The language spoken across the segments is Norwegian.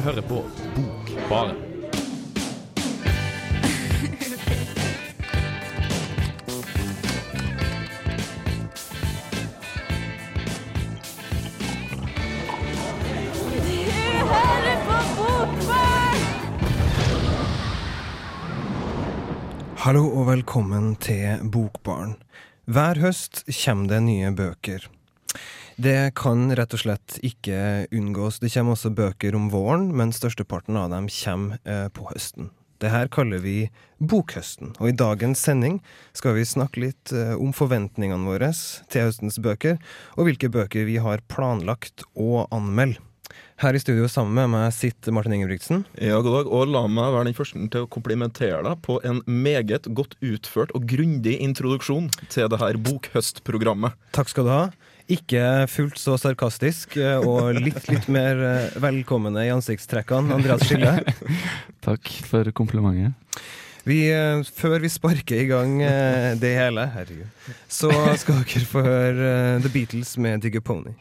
hører på Bokbaren. Du hører på Bokbarn! Hallo og velkommen til Bokbarn. Hver høst kommer det nye bøker. Det kan rett og slett ikke unngås. Det kommer også bøker om våren, men størsteparten av dem kommer eh, på høsten. Det her kaller vi Bokhøsten, og i dagens sending skal vi snakke litt eh, om forventningene våre til høstens bøker, og hvilke bøker vi har planlagt å anmelde. Her i studio sammen med meg sitter Martin Ingebrigtsen. Ja, god dag, og La meg være den første til å komplimentere deg på en meget godt utført og grundig introduksjon til det her bokhøstprogrammet. Takk skal du ha. Ikke fullt så sarkastisk, eh, og litt, litt mer eh, velkomne i ansiktstrekkene. Andreas Skille. Takk for komplimentet. Vi, eh, før vi sparker i gang det hele, herregud, så skal dere få høre The Beatles med Digger Pony.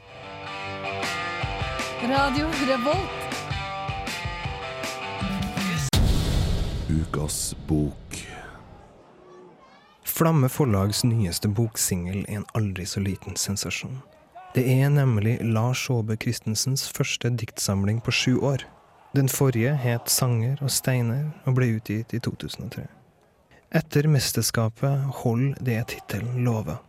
Radio Revolt. Ukas bok. Flamme Forlags nyeste boksingel er en aldri så liten sensasjon. Det er nemlig Lars Aabye Christensens første diktsamling på sju år. Den forrige het Sanger og steiner og ble utgitt i 2003. Etter mesterskapet holder det tittelen lover.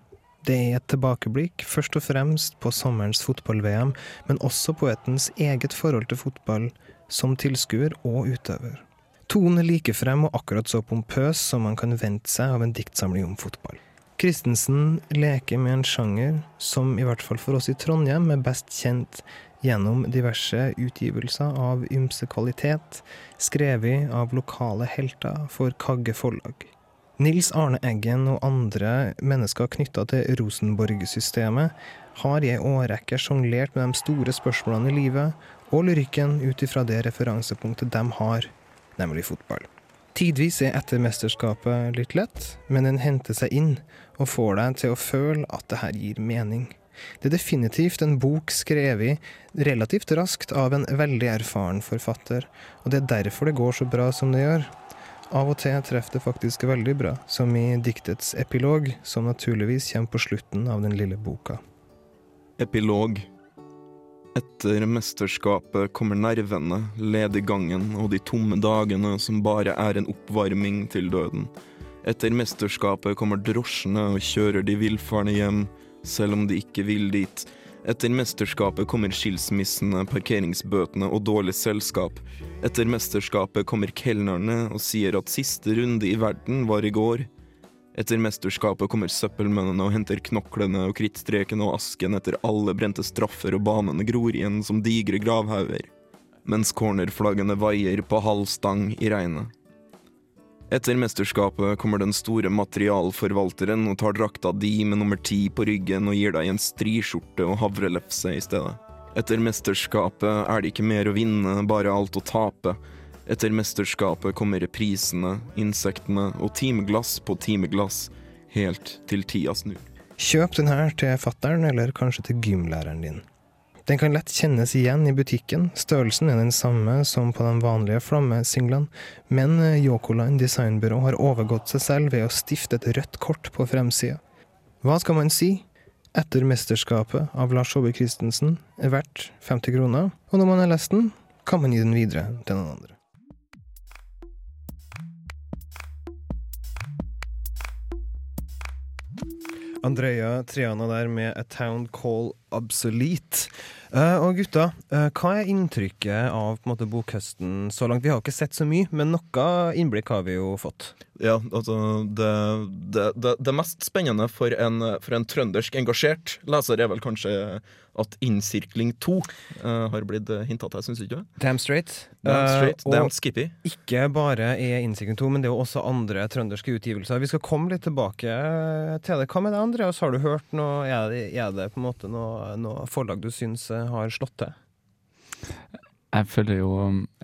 Det er et tilbakeblikk først og fremst på sommerens fotball-VM, men også poetens eget forhold til fotball som tilskuer og utøver. Tonen er like frem og akkurat så pompøs som man kan vente seg av en diktsamling om fotball. Christensen leker med en sjanger som i hvert fall for oss i Trondheim er best kjent gjennom diverse utgivelser av ymse kvalitet, skrevet av lokale helter for Kagge forlag. Nils Arne Eggen og andre mennesker knytta til Rosenborg-systemet har i ei årrekke sjonglert med de store spørsmålene i livet og lyrikken ut ifra det referansepunktet de har, nemlig fotball. Tidvis er ettermesterskapet litt lett, men den henter seg inn og får deg til å føle at det her gir mening. Det er definitivt en bok skrevet relativt raskt av en veldig erfaren forfatter, og det er derfor det går så bra som det gjør. Av og til treffer det faktisk veldig bra, som i diktets epilog, som naturligvis kommer på slutten av den lille boka. Epilog. Etter mesterskapet kommer nervene, lediggangen og de tomme dagene som bare er en oppvarming til døden. Etter mesterskapet kommer drosjene og kjører de villfarne hjem, selv om de ikke vil dit. Etter mesterskapet kommer skilsmissene, parkeringsbøtene og dårlig selskap. Etter mesterskapet kommer kelnerne og sier at siste runde i verden var i går. Etter mesterskapet kommer søppelmennene og henter knoklene og krittstreken og asken etter alle brente straffer og banene gror igjen som digre gravhauger. Mens cornerflaggene vaier på halv stang i regnet. Etter mesterskapet kommer den store materialforvalteren og tar drakta di med nummer ti på ryggen og gir deg en striskjorte og havrelefse i stedet. Etter mesterskapet er det ikke mer å vinne, bare alt å tape. Etter mesterskapet kommer reprisene, insektene og timeglass på timeglass, helt til tida snur. Kjøp den her til fattern, eller kanskje til gymlæreren din. Den kan lett kjennes igjen i butikken, størrelsen er den samme som på de vanlige flammesinglene, men Yokoline designbyrå har overgått seg selv ved å stifte et rødt kort på fremsida. Hva skal man si? Etter mesterskapet av Lars Saabye Christensen er verdt 50 kroner, og når man har lest den, kan man gi den videre til noen andre. Andrea Triana der med A Town Call Obsolete. Eh, og gutta, eh, hva er inntrykket av måte, bokhøsten så langt? Vi har ikke sett så mye, men noe innblikk har vi jo fått. Ja, altså det, det, det, det mest spennende for en, for en trøndersk engasjert leser er vel kanskje at Innsirkling 2 uh, har blitt hinta til, syns du ikke? Damn straight. Damn straight, uh, damn skippy. ikke bare er Innsirkling 2, men det er jo også andre trønderske utgivelser. Vi skal komme litt tilbake til det. Hva med deg, Andreas? Har du hørt noe? Er det, er det på en måte noe, noe forlag du syns eh, har slått til? Jeg følger jo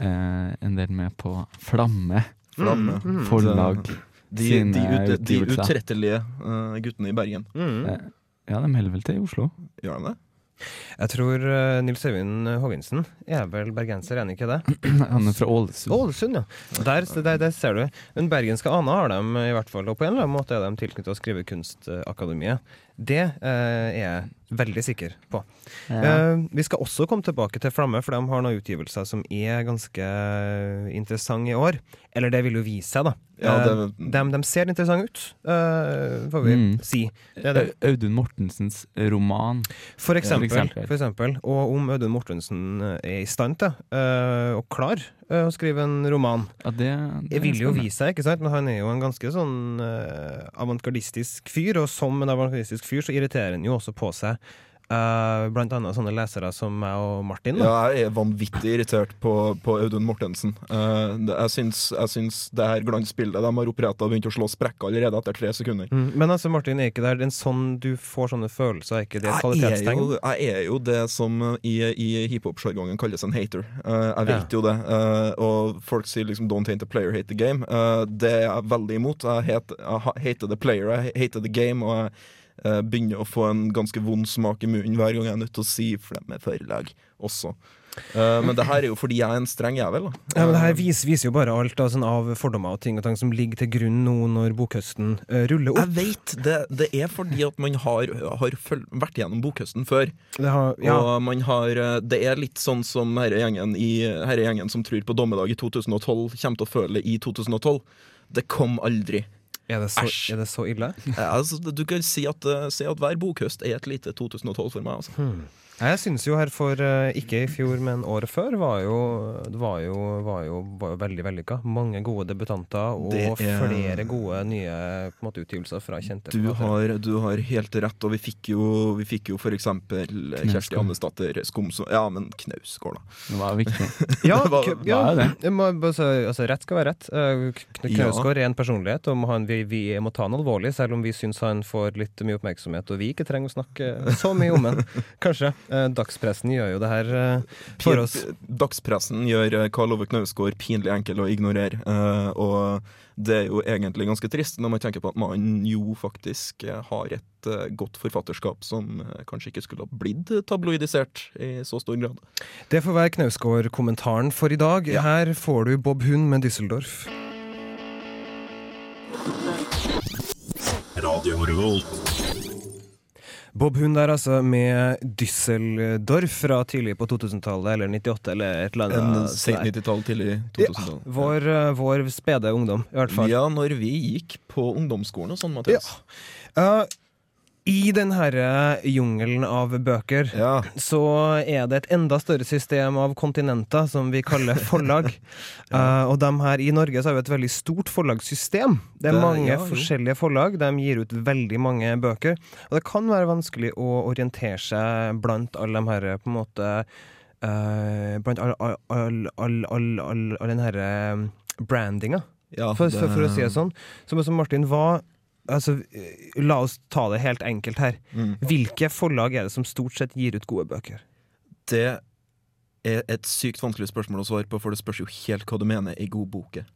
eh, en del med på Flamme Flamme. Mm, mm. forlag. De, sine de, ut, de utrettelige uh, guttene i Bergen. Mm. Eh, Ja, de holder vel til i Oslo. Gjør de det? Jeg tror uh, Nils Øyvind Hågensen er vel bergenser, er han ikke det? Han er fra Ålesund. Ålesund, ja. Der, der, der ser du. Men bergenske aner har de i hvert fall, og på en eller annen måte er de tilknyttet Skrivekunstakademiet. Det eh, er jeg veldig sikker på. Ja. Eh, vi skal også komme tilbake til Flamme, for de har noen utgivelser som er ganske interessante i år. Eller det vil jo vise seg, da. Ja, Eh, det- de, de ser interessante ut, eh, får vi Mm. si. Det er det. Audun Mortensens roman. For eksempel, eksempel. for eksempel. Og om Audun Mortensen eh, er i stand til eh, og klar eh, å skrive en roman. Ja, det, det Det vil jo vise seg, ikke sant? men han er jo en ganske sånn uh, avantgardistisk fyr, og som en avantgardistisk fyr så irriterer han jo også på seg eh, blant annet sånne lesere som meg og Martin. Da. Ja, jeg er vanvittig irritert på, på Audun Mortensen. Uh, det- jeg, syns, jeg syns det her glansbildet de har oppretta, begynte å slå sprekker allerede etter tre sekunder. Mm, Men altså, Martin, er ikke det en sånn du får sånne følelser, er ikke det et kvalitetstegn? jeg er jo det som i, i hiphop-sjargongen kalles en hater. Uh, jeg vet Ja. jo det. Eh, og folk sier liksom 'don't hate the player, hate the game'. Eh, det er jeg veldig imot. Jeg, het, jeg hater the player, jeg hater the game. Og jeg eh, begynner å få en ganske vond smak i munnen hver gang jeg er nødt til å si forlag også. Uh, men det her er jo fordi jeg er en streng jævel. Da. Ja, men det her viser, viser jo bare alt da, sånn av fordommer og ting og tang som ligger til grunn nå når bokhøsten uh, ruller opp. Jeg vet det, det er fordi at man har, har vært gjennom bokhøsten før. Har, ja, Og man har, eh, det er litt sånn som herre gjengen, i, herre gjengen som tror på dommedag i 2012, kommer til å føle i 2012. Det kom aldri. Er, det så, er det så ille? Ja, Altså, du kan si at, eh, si at hver bokhøst er et lite 2012 for meg. Altså. Hmm. Jeg synes jo her for eh, ikke i fjor, men året før, var jo, det var jo, var jo, var jo veldig vellykka. Mange gode debutanter og er- flere gode nye på måte, utgivelser fra kjente Du har, du har helt rett, og vi fikk jo, vi fikk jo for eksempel eh, Kjersti Andesdatter Skomsom. Skomså Ja, men Knausgård, da. Det var viktig. Ja, var- ja, det. må, altså, rett skal være rett. Eh. Knausgård er en personlighet, og han, vi, vi må ta han alvorlig, selv om vi syns han får litt mye oppmerksomhet, og vi ikke trenger å snakke så mye om han. Kanskje. Eh, Dagspressen gjør jo det her eh, for oss. Dagspressen gjør eh, Karl Ove Knausgård pinlig enkel å ignorere. eh, og det er jo egentlig ganske trist når man tenker på at mannen jo faktisk har et godt forfatterskap som kanskje ikke skulle ha blitt tabloidisert i så stor grad. Det får være Knausgård-kommentaren for i dag. Ja. Her får du Bob Hund med Düsseldorf. Radio Revolt. Bob Hund der altså med Düsseldorf fra tidlig på 2000-tallet, eller 98, eller et eller En annet. sent sånt der. 90-tall, tidlig 2000-tall. vår, eh, vår spede ungdom, i hvert fall. Ja, når vi gikk på ungdomsskolen og sånn, Mathias. Eh, I den herre jungelen av bøker Ja. så er det et enda større system av kontinenter som vi kaller forlag. Eh, og dem her i Norge så har vi et veldig stort forlagssystem. Det er Det- mange ja, forskjellige forlag. De gir ut veldig mange bøker. Og det kan være vanskelig å orientere seg blant alle de her på en måte uh, Blant all, all, all, all, den herre brandinga, ja for, for, for å si det sånn. Som Martin, hva Altså, eh, la oss ta det helt enkelt her. Mm. Hvilke forlag er det som stort sett gir ut gode bøker? Det er et sykt vanskelig spørsmål å svare på, for det spørs jo helt hva du mener ei god bok er.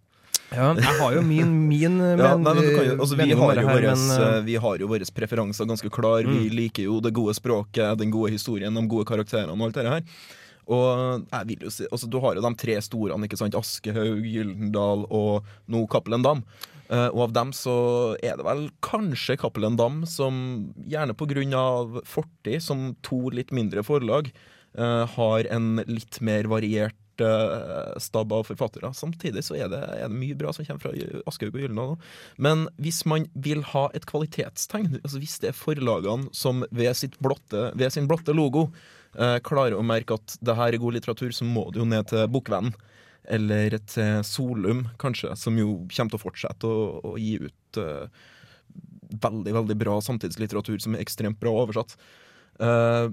Ja, jeg har jo min, min Ja, nei, men du kan jo, altså, vi, har jo her, våres, men, eh, eh, vi har jo våre preferanser ganske klar. Vi liker jo det gode språket, den gode historien, de gode karakterene og alt det her. Og jeg vil jo si, altså, Du har jo de tre storene, ikke sant? Aschehoug, Gyldendal og nå Cappelen Dam. Eh, og av dem så er det vel kanskje Cappelen Dam som, gjerne pga. fortid, som to litt mindre forlag, eh, har en litt mer variert eh, stab av forfattere. Samtidig så er det, er det mye bra som kommer fra Aschehoug og Gyldendal. Men hvis man vil ha et kvalitetstegn, altså hvis det er forlagene som ved, blotte, ved sin blotte logo eh, klarer å merke at det her er god litteratur, så må det jo ned til Bokvennen. Eller til Solum, kanskje, som jo kommer til å fortsette å, å gi ut uh, veldig veldig bra samtidslitteratur som er ekstremt bra oversatt. Uh,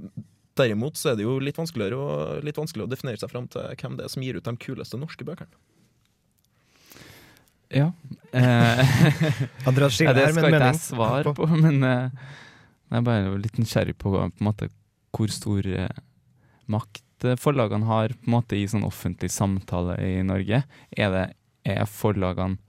derimot så er det jo litt vanskeligere å, litt vanskeligere å definere seg fram til hvem det er som gir ut de kuleste norske bøkene. Ja. Eh, Andreas Skille det her med skal en ikke mening. jeg svare på, men uh, jeg er bare litt nysgjerrig på, på en måte, hvor stor uh, makt eh, forlagene har på en måte, i sånn offentlig samtale i Norge. Er, det, er forlagene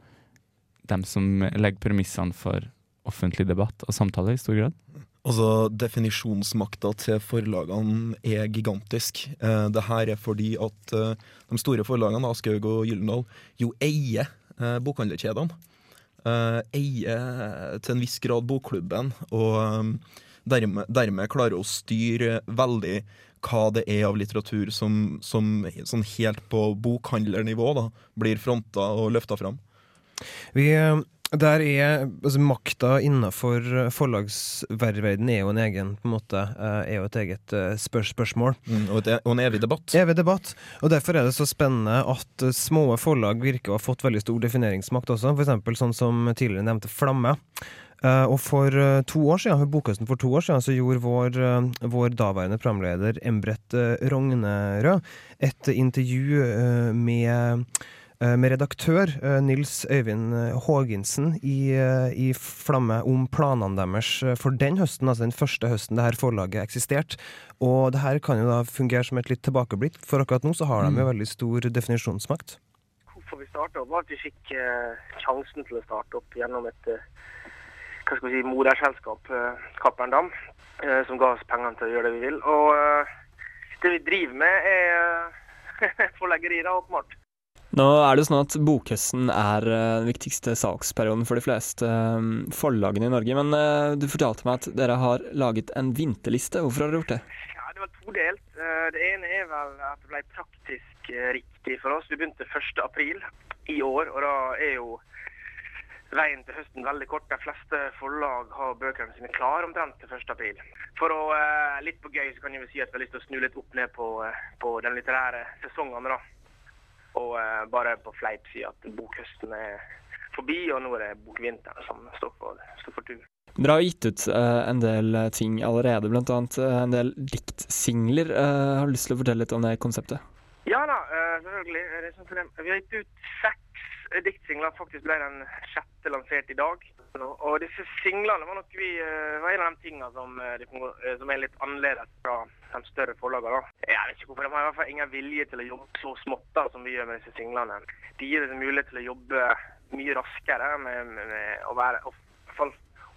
dem som legger premissene for offentlig debatt og samtale i stor grad? Altså, Definisjonsmakta til forlagene er gigantisk. Eh, det her er fordi at eh, de store forlagene, Aschehoug og Gyldendal, jo eier eh, bokhandlerkjedene. Eh, eier til en viss grad bokklubben, og eh, dermed, dermed klarer å styre veldig hva det er av litteratur som, som sånn helt på bokhandlernivå da, blir fronta og løfta fram. Vi, eh, der er altså Makta innenfor forlagsverdenen er jo en egen på en måte, eh, er jo et eget eh, spør spørsmål. Mm, og, et, og en evig debatt. Evig debatt. Og derfor er det så spennende at små forlag virker å ha fått veldig stor defineringsmakt også. Eksempel sånn som tidligere nevnte Flamme. Eh, og for eh, to år siden, for Bokhøsten for to år siden så gjorde vår, eh, vår daværende programleder Embret Rognerød et intervju med med redaktør Nils Øyvind Haagensen i, i Flamme om planene deres for den høsten, altså den første høsten det her forlaget eksisterte. Og det her kan jo da fungere som et litt tilbakeblikk, for akkurat nå så har de jo veldig stor definisjonsmakt. hvorfor vi starta opp, var at vi fikk sjansen til å starte opp gjennom et hva skal vi si, moderselskap, eh, Cappelen Dam, eh, som ga oss pengene til å gjøre det vi vil. Og eh, det vi driver med, er eh, forleggeri, da, åpenbart. Nå er det sånn at bokhøsten er eh, den viktigste salgsperioden for de fleste eh, forlagene i Norge. Men eh, du fortalte meg at dere har laget en vinterliste. Hvorfor har dere gjort det? Ja, Det var todelt. Eh, Det ene er vel at det ble praktisk eh, riktig for oss. Vi begynte 1. april i år, og da er jo veien til høsten veldig kort. De fleste forlag har bøkene sine klare omtrent til 1. april. For å eh, litt på gøy så kan jeg vel si at vi har lyst til å snu litt opp ned på, eh, på den litterære sesongen. da. Og eh, bare på fleip si at bokhøsten er forbi, og nå er det bokvinteren som står for, står for tur. Dere har gitt ut eh, en del eh, ting allerede, bl.a. Uh, en del diktsingler. Eh, har du lyst til å fortelle litt om det konseptet? Ja da, eh, selvfølgelig. Eh, Det sånn. Vi har gitt ut seks eh, diktsingler. Faktisk ble den sjette lansert i dag. Og disse singlene var nok vi, eh, var en av de tingene som, eh, eh, som er litt annerledes fra de større forlagene. Jeg vet ikke hvorfor. De har i hvert fall ingen vilje til å jobbe så smått da, som vi gjør med disse singlene. De gir oss mulighet til å jobbe mye raskere med, med, med å være, og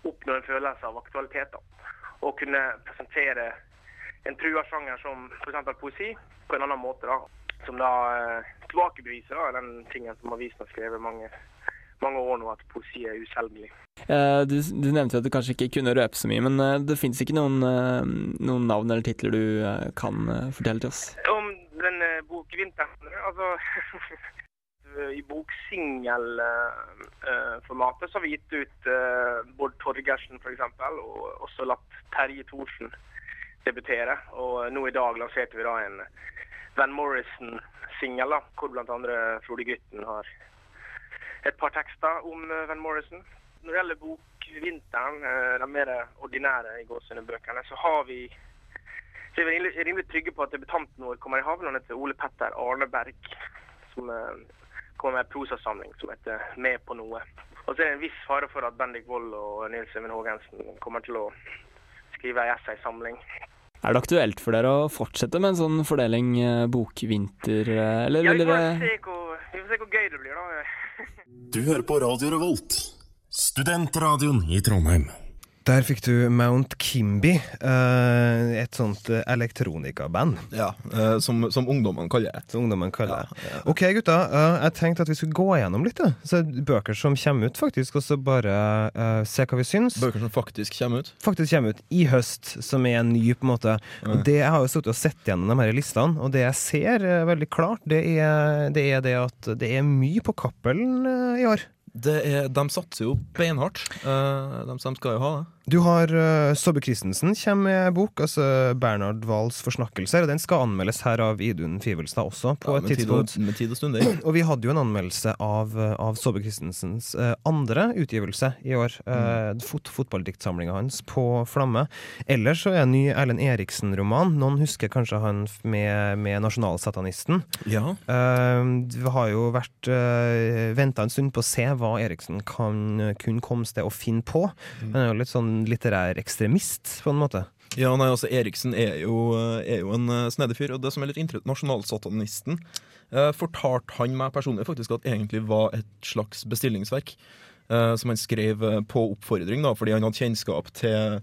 oppnå en følelse av aktualitet. da. Og kunne presentere en trua sjanger som f.eks. poesi på en annen måte. da, Som da eh, tilbakebeviser da, den tingen som avisen har skrevet mange, mange år nå, at poesi er uselgelig. Eh, du, du nevnte at du kanskje ikke kunne røpe så mye, men eh, det fins ikke noen, noen navn eller titler du kan fortelle til oss? Om den uh, bokvinteren Altså I boksingelformatet så har vi gitt ut Bård Torgersen f.eks. Og også latt Terje Thorsen debutere. Og nå i dag lanserte vi da en Van Morrison-singel, hvor bl.a. Frode Grytten har et par tekster om eh, Van Morrison. Når det gjelder bokvinteren, eh, de mer ordinære i gåsehudene bøkene, så har vi så er vi rimelig trygge på at debutanten vår kommer i havn. Han heter Ole Petter Arneberg, som eh, kommer med en prosasamling som heter 'Med på noe'. Og så er det en viss fare for at Bendik Wold og Nils Even Haagensen kommer til å skrive ei essaysamling. Er det aktuelt for dere å fortsette med en sånn fordeling eh, bokvinter, eh, eller Ja, vi vil får, dere se hvor, vi får se hvor gøy det blir, da. Du hører på Radio Revolt, studentradioen i Trondheim. Der fikk du Mount Kimby, eh, et sånt eh, elektronikaband, Ja, eh, som, som ungdommene kaller det. som ungdommen kaller det. Ok, gutta. jeg tenkte at vi skulle gå gjennom litt. Så bøker som kommer ut, faktisk, og så bare uh, se hva vi syns. Bøker som faktisk kommer ut. faktisk kommer ut i høst, som er ny, på en måte. Og det, Jeg har jo sittet og sett gjennom de her listene, og det jeg ser veldig klart, det er, det er det at det er mye på Cappelen i år. Er, de satser jo beinhardt. Uh, de som skal jo ha det. Du har uh, Sobbe Christensen kommer med bok, altså Bernhard Wahls 'Forsnakkelser', og den skal anmeldes her av Idun Fivelstad også, på Ja, et tidspunkt. tid og, med tid og stunder. Og vi hadde jo en anmeldelse av, uh, av Sobbe Christensens uh, andre utgivelse i år. Uh, fot fotballdiktsamlinga hans på Flamme. Ellers så er en ny Erlend Eriksen-roman. Noen husker kanskje han med, med 'Nasjonalsatanisten'. Ja. Uh, vi har jo vært uh, venta en stund på å se hva Eriksen kan kun komme sted å finne på. Han er jo litt sånn litterær ekstremist, på en måte. ja, nei, altså Eriksen er jo, er jo en uh, snedig fyr. Og det som er litt interessant, nasjonalsatanisten eh, fortalte han meg personlig faktisk at egentlig var et slags bestillingsverk. eh, som han skrev eh, på oppfordring, da, fordi han hadde kjennskap til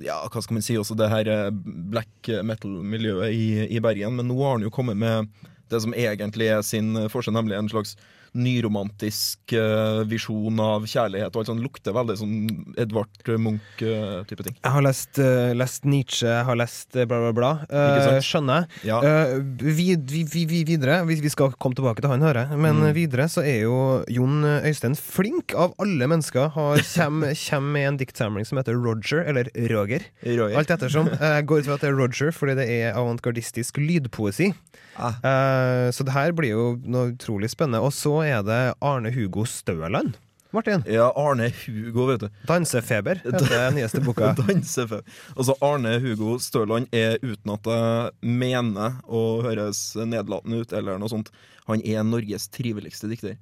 ja, hva skal man si, også det her eh, black metal-miljøet i, i Bergen. Men nå har han jo kommet med det som egentlig er sin eh, forskjell, nemlig en slags nyromantisk eh, visjon av kjærlighet. og alt sånt. Lukter veldig sånn Edvard Munch-type ting. Jeg har lest, eh, lest Nietzsche, jeg har lest eh, bla, bla, bla. Eh, skjønner jeg. Ja. Eh, vi, vi, vi, vi, videre, vi, vi skal komme tilbake til han, hører jeg. Men Mm. videre så er jo Jon Øystein flink av alle mennesker. Har, kjem, kjem med en diktsamling som heter Roger, eller Roger. Roger. Alt ettersom. Jeg går ut fra at det er Roger fordi det er avantgardistisk lydpoesi. Ah. Eh, så det her blir jo noe utrolig spennende. Og så er det Arne Hugo Støland. Martin. Ja, Arne Hugo, vet du. Dansefeber heter den nyeste boka. Dansefeber. Altså, Arne Hugo Støland er, uten at jeg mener å høres nedlatende ut, eller noe sånt, han er Norges triveligste dikter.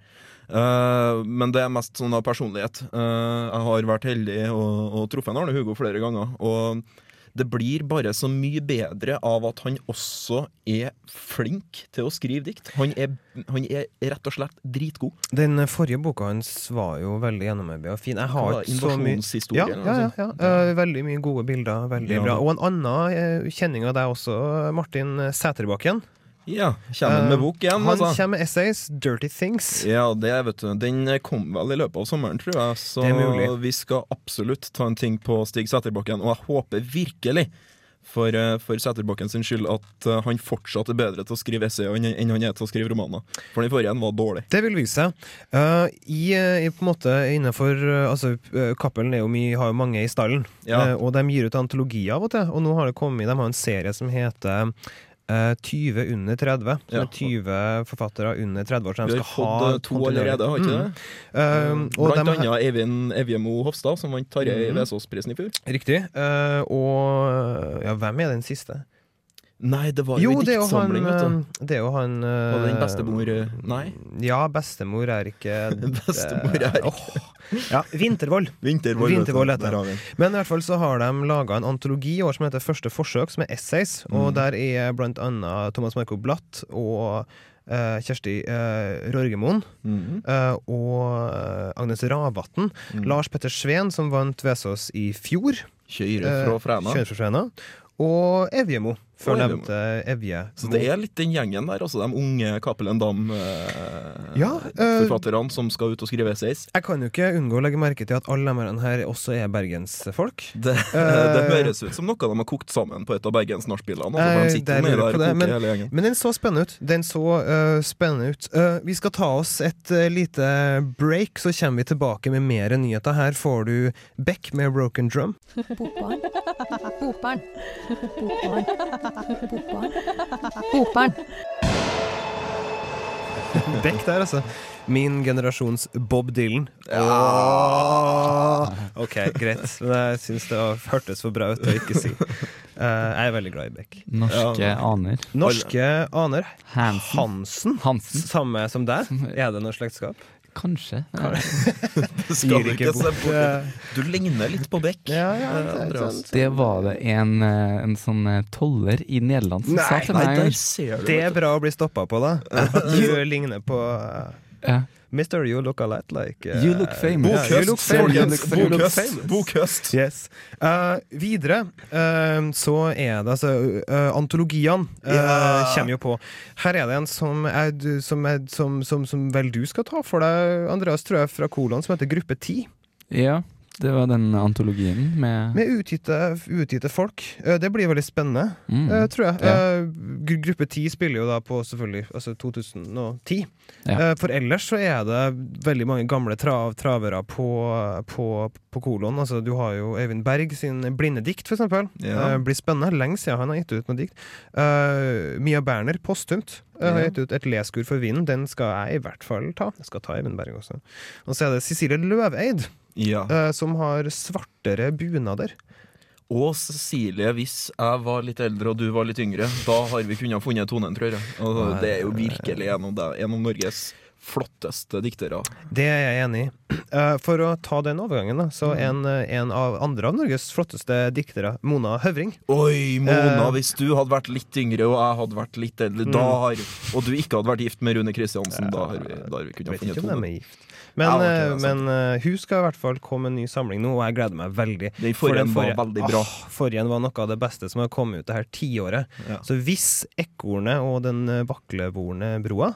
Uh, men det er mest sånn av personlighet. Uh, jeg har vært heldig og, og truffet Arne Hugo flere ganger. Og det blir bare så mye bedre av at han også er flink til å skrive dikt. Han er, han er rett og slett dritgod. Den forrige boka hans var jo veldig gjennomarbeidet og fin. Jeg har ikke så mye ja, ja, ja, ja. Eh, veldig mye gode bilder. Veldig bra. Og en annen eh, kjenning av deg også, Martin Sæterbakken. Ja, kommer han med bok igjen, Han altså? kommer med essays, 'Dirty Things'. Ja, det vet du. Den kom vel i løpet av sommeren, tror jeg. Så Det er mulig. vi skal absolutt ta en ting på Stig Sæterbakken. Og jeg håper virkelig, for, eh, for Sæterbakken sin skyld, at eh, han fortsatt er bedre til å skrive essay enn han er til å skrive romaner. For den forrige var dårlig. Det vil vise seg. Uh, i, eh, i på en måte innenfor eh, Altså, Cappelen er har jo mange i stallen, Ja. uh, og de gir ut antologier av og til. Og nå har det kommet De har en serie som heter eh, 20 under 30. Så Ja. er 20 forfattere under 30 år. Så de skal ha eh, to allerede, har ikke Mm. det? Eh, og Blant annet Eivind Evjemo Hofstad, som vant Tarjei mm. Vesaas-prisen i fjor. Riktig. Uh, og ja, hvem er den siste? Nei, det var jo, Jo, en det er han diktsamling, vet du. eh, Det er jo han eh, Var det den bestemor eh, Nei, Ja, bestemor er ikke bestemor er ikke oh. Ja, Vintervoll. Vintervoll. vet. Vintervoll heter det den. Men i hvert fall så har de laga en antologi i år som heter Første forsøk, som er essays. Og Mm. der er blant annet Thomas Marco Blatt og Uh, Kjersti uh, Rorgemoen. Mhm. uh, og eh, Agnes Ravatn. Mm. Lars Petter Sveen, som vant Vesås i fjor. Kjøyre fra eh, Fræna. Fra Fræna. Og Evjemo, før nevnte Evje. Så det er litt den gjengen der, altså de unge Cappelen Ja, eh, Dam-forfatterne som skal ut og skrive essays. Jeg kan jo ikke unngå å legge merke til at alle de her også er bergensfolk. Det, Eh, det høres ut som noe de har kokt sammen på et av Bergens nachspielene. Altså, Eh, de men- Men den så spennende ut. Den så uh, spennende ut. Uh, vi skal ta oss et uh, lite break, så kommer vi tilbake med mer nyheter. Her får du Beck med Broken Drum. Bokbarn. Bokbarn. Bokbarn. Bokbarn. Beck der, altså. Min generasjons Bob Dylan. Ja OK, greit. Men jeg syns det hørtes for bra ut å ikke si. Uh, jeg er veldig glad i Beck. Norske Ja. aner. Norske aner. Hansen. Hansen. Hansen. Samme som deg. Er det noe slektskap? Kanskje. Det skal du ikke se bort. eh, Du ligner litt på Beck. Ja, ja, eh, det sant. Det var det en, eh, en sånn eh, toller i Nederland som Nei, sa til Nei, meg. der ser du. Det er bra å bli stoppa på, da. Du ligner på uh, Ja. Mister, you look a lot like uh, You look famous. ja, you look famous. You folkens. look- you look Bokhøst. famous. Bokhøst. Yes. Uh, videre uh, så er det altså uh, Antologiene uh, Ja. kommer jo på. Her er det en som, er, som, er, som, som, som vel du skal ta for deg, Andreas, tror jeg, fra Kolon, som heter Gruppe 10. ja, det var den antologien med, Med utgitte, utgitte folk. Uh, det blir veldig spennende, mm, uh, tror jeg. Ja. Uh, gruppe 10 spiller jo da på selvfølgelig altså 2010. Ja. For ellers så er det veldig mange gamle trav, travere på, på, på kolon. Altså, du har jo Eivind Berg sin Blinde dikt, for eksempel. Ja. Uh, blir spennende. Lenge siden han har gitt ut noe dikt. Uh, Mia Berner, posthumt. Jeg har gitt ut Et leskur for vinden. Den skal jeg i hvert fall ta. Jeg skal ta Eivind Berg også. Og så er det Cecilie Løveid, Ja. uh, som har svartere bunader. Og Cecilie, hvis jeg var litt eldre og du var litt yngre, da har vi kunnet funnet tonen, tror jeg. Altså, det er jo virkelig en av, en av Norges flotteste diktere. Det er jeg enig i. Eh, For å ta den overgangen, da, så en, eh, en av andre av Norges flotteste diktere, Mona Høvring Oi, Mona, Eh. hvis du hadde vært litt yngre og jeg hadde vært litt eldre, da Mm. har, og du ikke hadde vært gift med Rune Kristiansen, da har vi, da har vi kunnet funnet er. Men, Ja, okay, eh, men uh, hun skal i hvert fall komme med en ny samling nå, og jeg gleder meg veldig. Den For forrige var veldig bra. Ah, forrige var noe av det beste som har kommet ut det her tiåret. Ja. Så hvis ekornet og den vaklevorne broa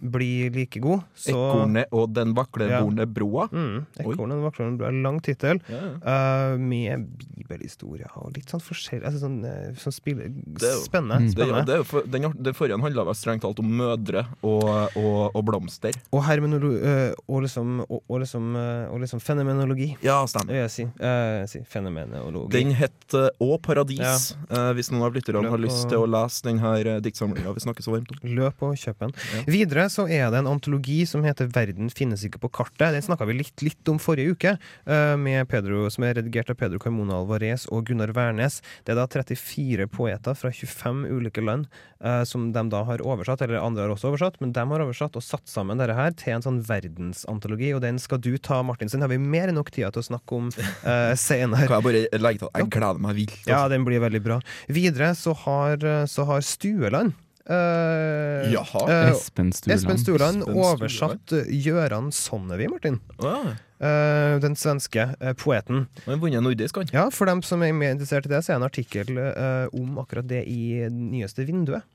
blir like god, så Ekornet og den vakleborne broa. Mm, Ekornet og den vaklevorne broa. Lang tittel. Ja, Uh, med bibelhistorie og litt sånn forskjellig altså sånn, eh, sånn spille, Det er jo- Spennende. Mm. Det, spennende. det, jo for, den, det forrige handla vel strengt talt om mødre og, og, og blomster. Og hermenologi eh, og, liksom, og, og, liksom, eh, og liksom fenomenologi, Ja, stemmer. jeg si. Uh, si fenomenologi. Den het Å Paradis, uh, hvis noen av lytterne har lyst til å lese denne diktsamlinga vi snakker så varmt om. Løp og kjøp den. Ja. Videre så er det en antologi som heter 'Verden finnes ikke på kartet'. Den snakka vi litt, litt om forrige uke, eh, med Pedro, som er redigert av Pedro Carmona Alvarez og Gunnar Wærnes. Det er da 34 poeter fra 25 ulike land eh, som de da har oversatt, eller andre har også oversatt, men de har oversatt og satt sammen dette her til en sånn verdensantologi, og den skal du ta, Martin. Så den har vi mer enn nok tid til å snakke om uh, senere. Kan jeg bare legge til at jeg gleder meg vilt. Ja, Altså. den blir veldig bra. Videre så har, så har Stueland eh, Jaha. eh, Espen Stuland. Espen Stuland oversatt Gjøran Gøran Sonnevi, Martin. Ah, Uh, den svenske eh, poeten. Han har vunnet nordisk, han. Ja, for dem som er mer interessert i det, så er det en artikkel eh, om akkurat det i nyeste vinduet.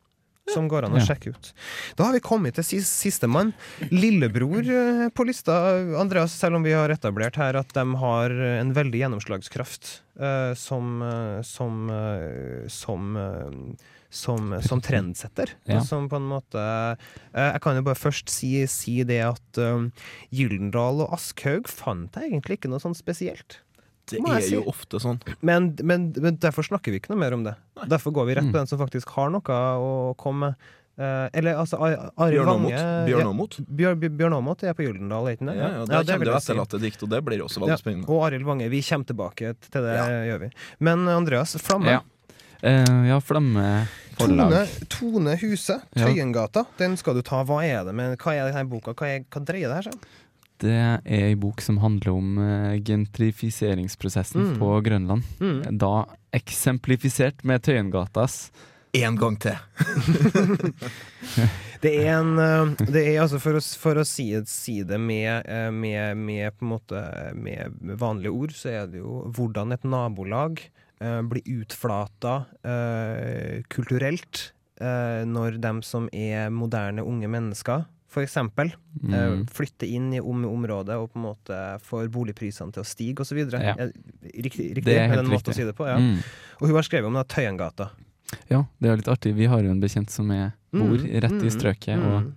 Som går an å sjekke ut. Da har vi kommet til siste sistemann. Lillebror eh, på lista, Andreas, selv om vi har etablert her at de har en veldig gjennomslagskraft eh, som eh, som eh, som eh, som, som trendsetter. Ja. Som på en måte eh, Jeg kan jo bare først si, si det at um, Gyldendal og Aschhaug fant jeg egentlig ikke noe sånn spesielt. Det er si. jo ofte sånn. Men, men, men derfor snakker vi ikke noe mer om det. Derfor går vi rett Mm. på den som faktisk har noe å komme med. Uh, eller altså Ar- Arild Vange Bjørn Aamodt. Ja, Bjørn, Aamodt er på Gyldendal, er ikke det? Ja, ja, Ja, der det kommer det jo si. dikt, og det blir også veldig Ja, spennende. Og Arild Vange. Vi kommer tilbake til det, Ja. gjør vi. Men Andreas, Flamme. Eh, ja, Flamme Tone, forlag. Tone Huse, Ja. Tøyengata. Den skal du ta. Hva er det med Hva er denne boka? Hva, er, hva dreier det her seg om? Det er ei bok som handler om eh, gentrifiseringsprosessen Mm. på Grønland. Mm. Da eksemplifisert med Tøyengatas. En gang til. Det er en eh, Det er altså, for å, for å si, si det med, eh, med, med måte Med vanlige ord, så er det jo hvordan et nabolag eh, blir utflata eh, kulturelt eh, når de som er moderne unge mennesker, eh, Mm. flytter inn i om området og på en måte får boligprisene til å stige osv. Ja. Riktig, riktig Det er helt det en måte å si det på? Ja. Mm. Og hun har skrevet om da, Tøyengata. Ja, det er litt artig. Vi har jo en bekjent som er, bor Mm, rett i mm, strøket. mm. Og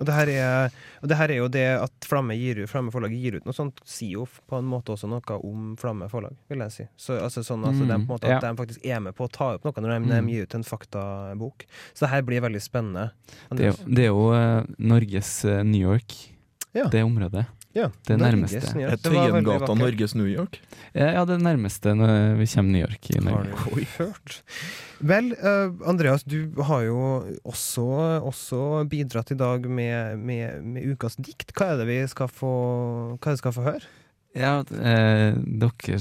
Og det her, er, og det her er jo det at Flamme, gir, Flamme forlag gir ut noe sånt, sier jo på en måte også noe om Flamme forlag, vil jeg si. Så, altså sånn altså, Mm, de, på en måte, ja. At de faktisk er med på å ta opp noe når de, Mm. de gir ut en faktabok. Så det her blir veldig spennende. det er, det er jo eh, Norges eh, New York, Ja. det området. Ja, det nærmeste. Er Tøyengata. Norges New York? Ja, det nærmeste når vi kommer New York i Har du hørt? Vel, uh, Andreas, du har jo også, også bidratt i dag med, med, med ukas dikt. Hva er det vi skal få, hva er det skal få høre? Ja, eh, dere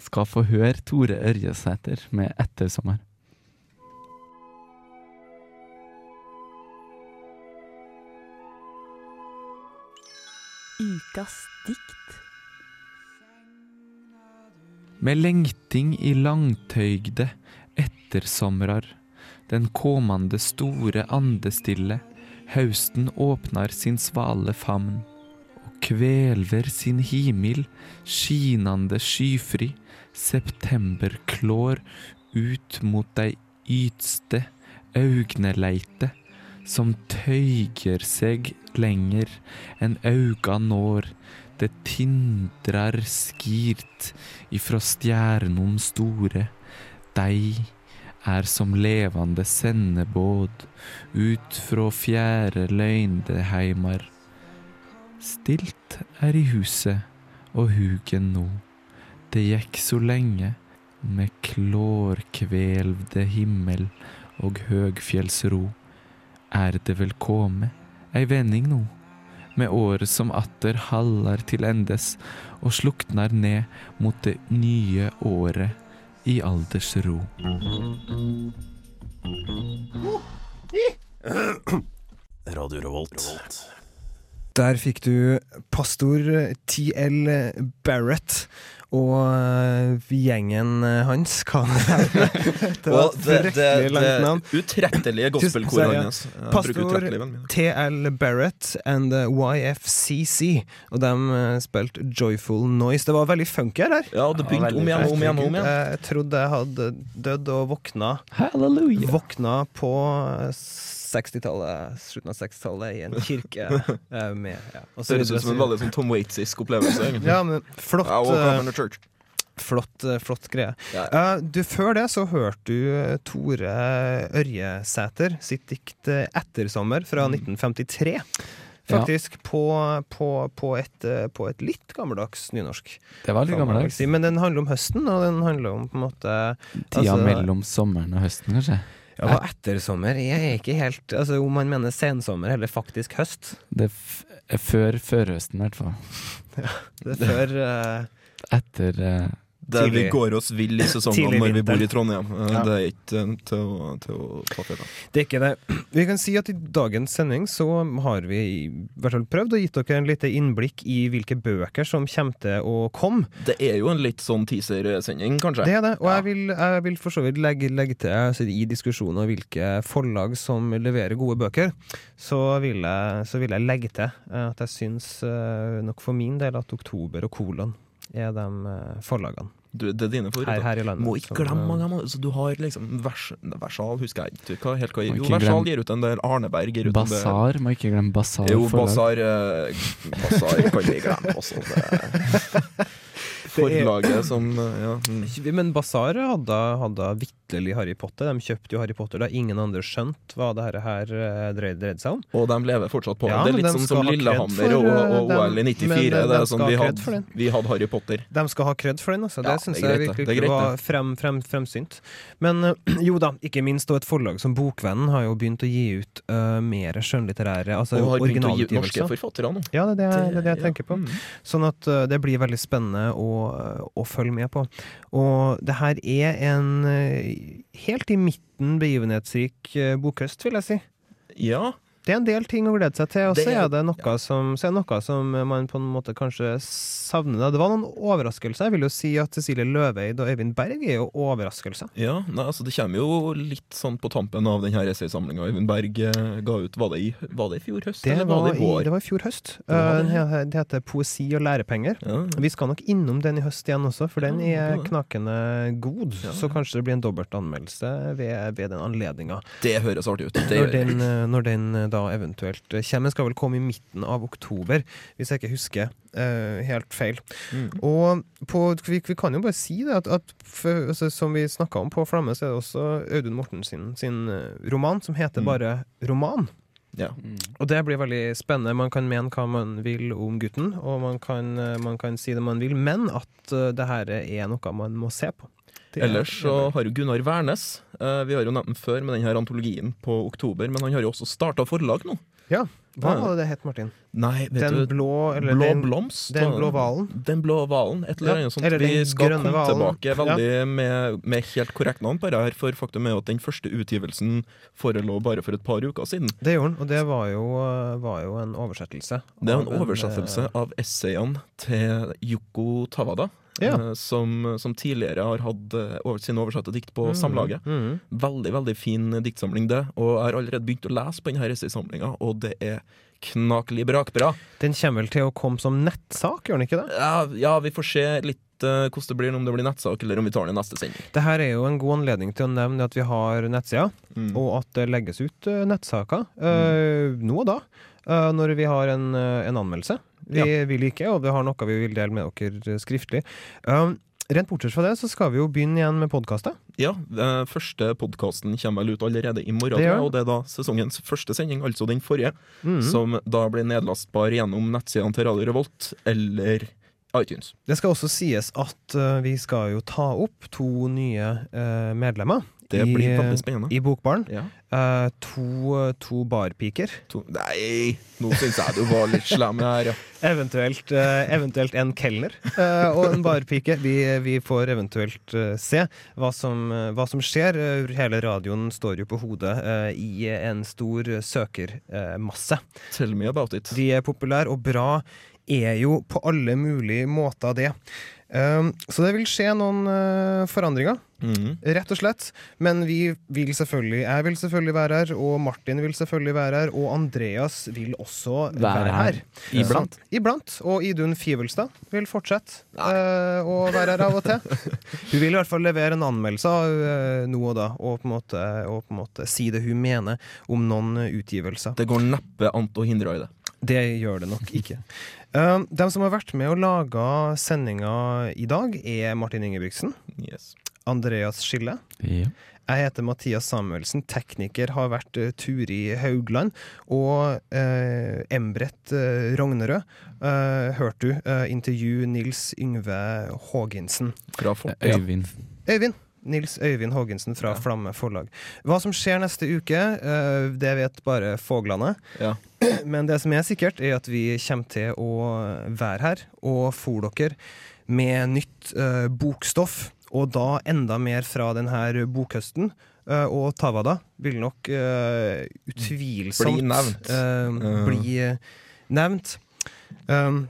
skal få høre Tore Ørjesæter med 'Ettersommer'. Ukas dikt. Med lengting i langtøygde ettersomrar, den kommande store andestille, hausten åpnar sin svale famn og kvelver sin himmel, skinande skyfri, september klår ut mot dei ytste augneleite, som tøyger seg lenger enn auga når, det tindrar skirt ifra stjernom store, dei er som levande sendebåd ut frå fjerde løyndeheimar. Stilt er i huset og hugen nå, det gikk så lenge med klårkvelvde himmel og høgfjellsro. Er det vel kome ei vending nå, med året som atter hallar til endes og sluknar ned mot det nye året i aldersro. Radio Revolt. Der fikk du pastor TL Barrett og eh, gjengen hans. Hva det var et det, det, fryktelig langt navn. det utrettelige gospelkoret hans. Pastor. TL Barrett and YFCC, og de eh, spilte Joyful Noise. Det var veldig funky her. Ja, det begynte om igjen og om igjen. om igjen. Jeg trodde jeg hadde dødd og våkna Halleluja! Våkna på 60-tallet, slutten av 60-tallet, i en kirke eh, med ja. Det høres ut som en veldig sånn Tom Waitsisk opplevelse. egentlig. Ja, men flott, uh, flott, uh, flott greie. Ja. Eh, du, før det så hørte du Tore Ørjesæter sitt dikt 'Ettersommer' fra Mm. 1953. Faktisk på, på, på, et, på et litt gammeldags nynorsk. Det var litt gammeldags. si. Men den handler om høsten, og den handler om på en måte Tida altså- mellom sommeren og høsten, kanskje. Ja, og ettersommer Jeg er ikke helt Altså Om man mener sensommer eller faktisk høst. Det er før førhøsten, i hvert fall. Ja, Det er før uh... Etter Der vi går oss vill i sesongene når vi bor i Trondheim. Eh, Ja. Det er ikke til å, til å ta av. Det er ikke det. Vi kan si at i dagens sending så har vi i hvert fall prøvd å gitt dere en lite innblikk i hvilke bøker som kommer til å komme. Det er jo en litt sånn teaser-sending, kanskje. Det er det. Og Ja. jeg, vil, jeg vil for så vidt legge, legge til altså, i diskusjonen om hvilke forlag som leverer gode bøker, så vil jeg, så vil jeg legge til eh, at jeg syns eh, nok for min del at Oktober og Kolon er de forlagene Du, det er dine her, favoritter. her i landet. Må ikke glemme eh, mange av dem. Du har liksom vers, Versal, husker jeg ikke hva, helt hva Jo, Versal gir ut en del. Arneberg gir ut en del. Basar, må ikke glemme Basar. Jo. Basar eh, Basar kan vi glemme også. Det. Forlaget som eh, ja. mm. Men Basar hadde, hadde vitterlig Harry Potter. De kjøpte jo Harry Potter da ingen andre skjønte hva det her, eh, dreide, seg om. Og de lever fortsatt på. Ja, det er litt sånn som Lillehammer og, eh, og dem- OL i 94. de- Det de er sånn vi hadde, vi hadde Harry Potter. De skal ha kred for den, altså. Det Ja, syns jeg virkelig greit, var frem, frem, fremsynt. Men eh, jo da, ikke minst og et forlag som Bokvennen har jo begynt å gi ut uh, mer skjønnlitterære altså Og har begynt å gi ut norske forfattere nå. Ja, det er det, det, jeg tenker på. mm. Sånn at eh, det blir veldig spennende å, å følge med på. Og det her er en eh, helt i midten begivenhetsrik eh, bokhøst, vil jeg si. Ja, Det er en del ting å glede seg til, og så er- det noe, som, er noe som man på en måte kanskje savner. Det var noen overraskelser. Jeg vil jo si at Cecilie Løveid og Øyvind Berg er jo overraskelser. ja nei, altså det kommer jo litt sånn på tampen av denne essaysamlinga Øyvind Berg eh, ga ut. Var det i, var det i fjor høst, Det eller var, det i vår? det var i fjor høst. Det Eh, det. Heter Poesi og lærepenger. Ja. Vi skal nok innom den i høst igjen også, for den er knakende god. Ja. Så kanskje det blir en dobbelt anmeldelse ved, ved den anledninga. Det høres artig ut. Det Når den, eh, når den eh, da eventuelt eh, kommer. Den skal vel komme i midten av oktober, hvis jeg ikke husker eh, helt feil. Mm. Og på, vi, vi kan jo bare si det, at, at for, altså, som vi snakka om på Flamme, så er det også Audun Morten sin, sin eh, roman, som heter Mm. bare Roman. Ja. Og det blir veldig spennende. Man kan mene hva man vil om gutten, og man kan, eh, man kan si det man vil, men at uh, det her er noe man må se på. Det er- Ellers så har jo Gunnar Wærnes eh, Vi har jo nevnt den før med denne antologien på oktober, men han har jo også starta forlag nå. Ja, Hva var det det het, Martin? Nei, vet Den du blå eller Blå den, blomst? den blå hvalen? Den blå hvalen, et eller Ja, annet sånt. eller Vi skal komme valen. tilbake veldig med, med helt korrekt navn på det her, for faktum er jo at den første utgivelsen forelå bare for et par uker siden. Det gjorde den, og det var jo, eh, var jo en oversettelse. Det er en oversettelse eh, av essayene til Yoko Tawada, Ja. eh, som, som tidligere har hatt eh, sine oversatte dikt på mm, Samlaget. mm. Veldig veldig fin diktsamling, det. Og jeg har allerede begynt å lese på denne essaysamlinga, og det er knakelig brakbra. Den kommer vel til å komme som nettsak, gjør den ikke det? Ja, ja, vi får se litt eh, hvordan det blir, om det blir nettsak, eller om vi tar den i neste sending. Det her er jo en god anledning til å nevne at vi har nettsider, Mm. og at det legges ut nettsaker nettsaker øh, nå og da, Øh, når vi har en, en anmeldelse. Vi vil ikke, og det har noe vi vil dele med dere skriftlig. Um, Rent bortsett fra det, så skal vi jo begynne igjen med podkastet. Ja, den første podkasten kommer vel ut allerede i morgen, Det gjør og det er da sesongens første sending, altså den forrige, Mm. som da blir nedlastbar gjennom nettsidene til Radio Revolt, eller iTunes. Det skal også sies at uh, vi skal jo ta opp to nye uh, medlemmer Det i, blir veldig spennende. i Bokbaren. Ja. Uh, to, to barpiker. To, nei, nå syns jeg du var litt slem her, ja. Eventuelt, uh, eventuelt en kelner uh, og en barpike. Vi, vi får eventuelt eh, se hva som, eh, hva som skjer. Eh, Hele radioen står jo på hodet eh, i en stor søkermasse. Tell me about it. De er populære, og bra er jo på alle mulige måter det. Um, så det vil skje noen eh, forandringer, Mhm. rett og slett. Men vi vil selvfølgelig, jeg vil selvfølgelig være her, og Martin vil selvfølgelig være her, og Andreas vil også være, her. Iblant. Så- Iblant. Og Idun Fivelstad vil fortsette uh, å være her av og til. Hun vil i hvert fall levere en anmeldelse uh, nå og da, og på, måte, og på en måte si det hun mener om noen utgivelser. Det går neppe an å hindre i det. Det gjør det nok ikke. Um, de som har vært med og laga sendinga i dag, er Martin Ingebrigtsen, Yes. Andreas Skille. Yeah. Jeg heter Mathias Samuelsen. Tekniker har vært uh, Turi Haugland. Og uh, Embret uh, Rognerød uh, hørte du uh, intervju Nils Yngve Haagensen. Øyvind. Øyvind. Nils Øyvind Haagensen fra Ja. Flamme forlag. Hva som skjer neste uke, uh, det vet bare fuglene. Ja. Men det som er sikkert, er at vi kommer til å være her og fòre dere med nytt uh, bokstoff. Og da enda mer fra denne bokhøsten. Uh, og Tavada vil nok uh, utvilsomt Bli nevnt. eh, bli eh, nevnt. Um,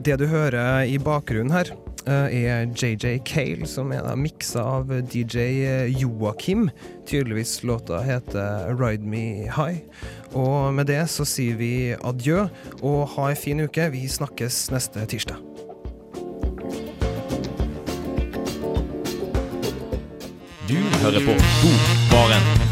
det du hører i bakgrunnen her, eh, er JJ Cale, som er miksa av DJ Joakim. Tydeligvis låta heter Ride Me High. Og med det så sier vi adjø, og ha ei fin uke. Vi snakkes neste tirsdag. Du hører på Bokbaren.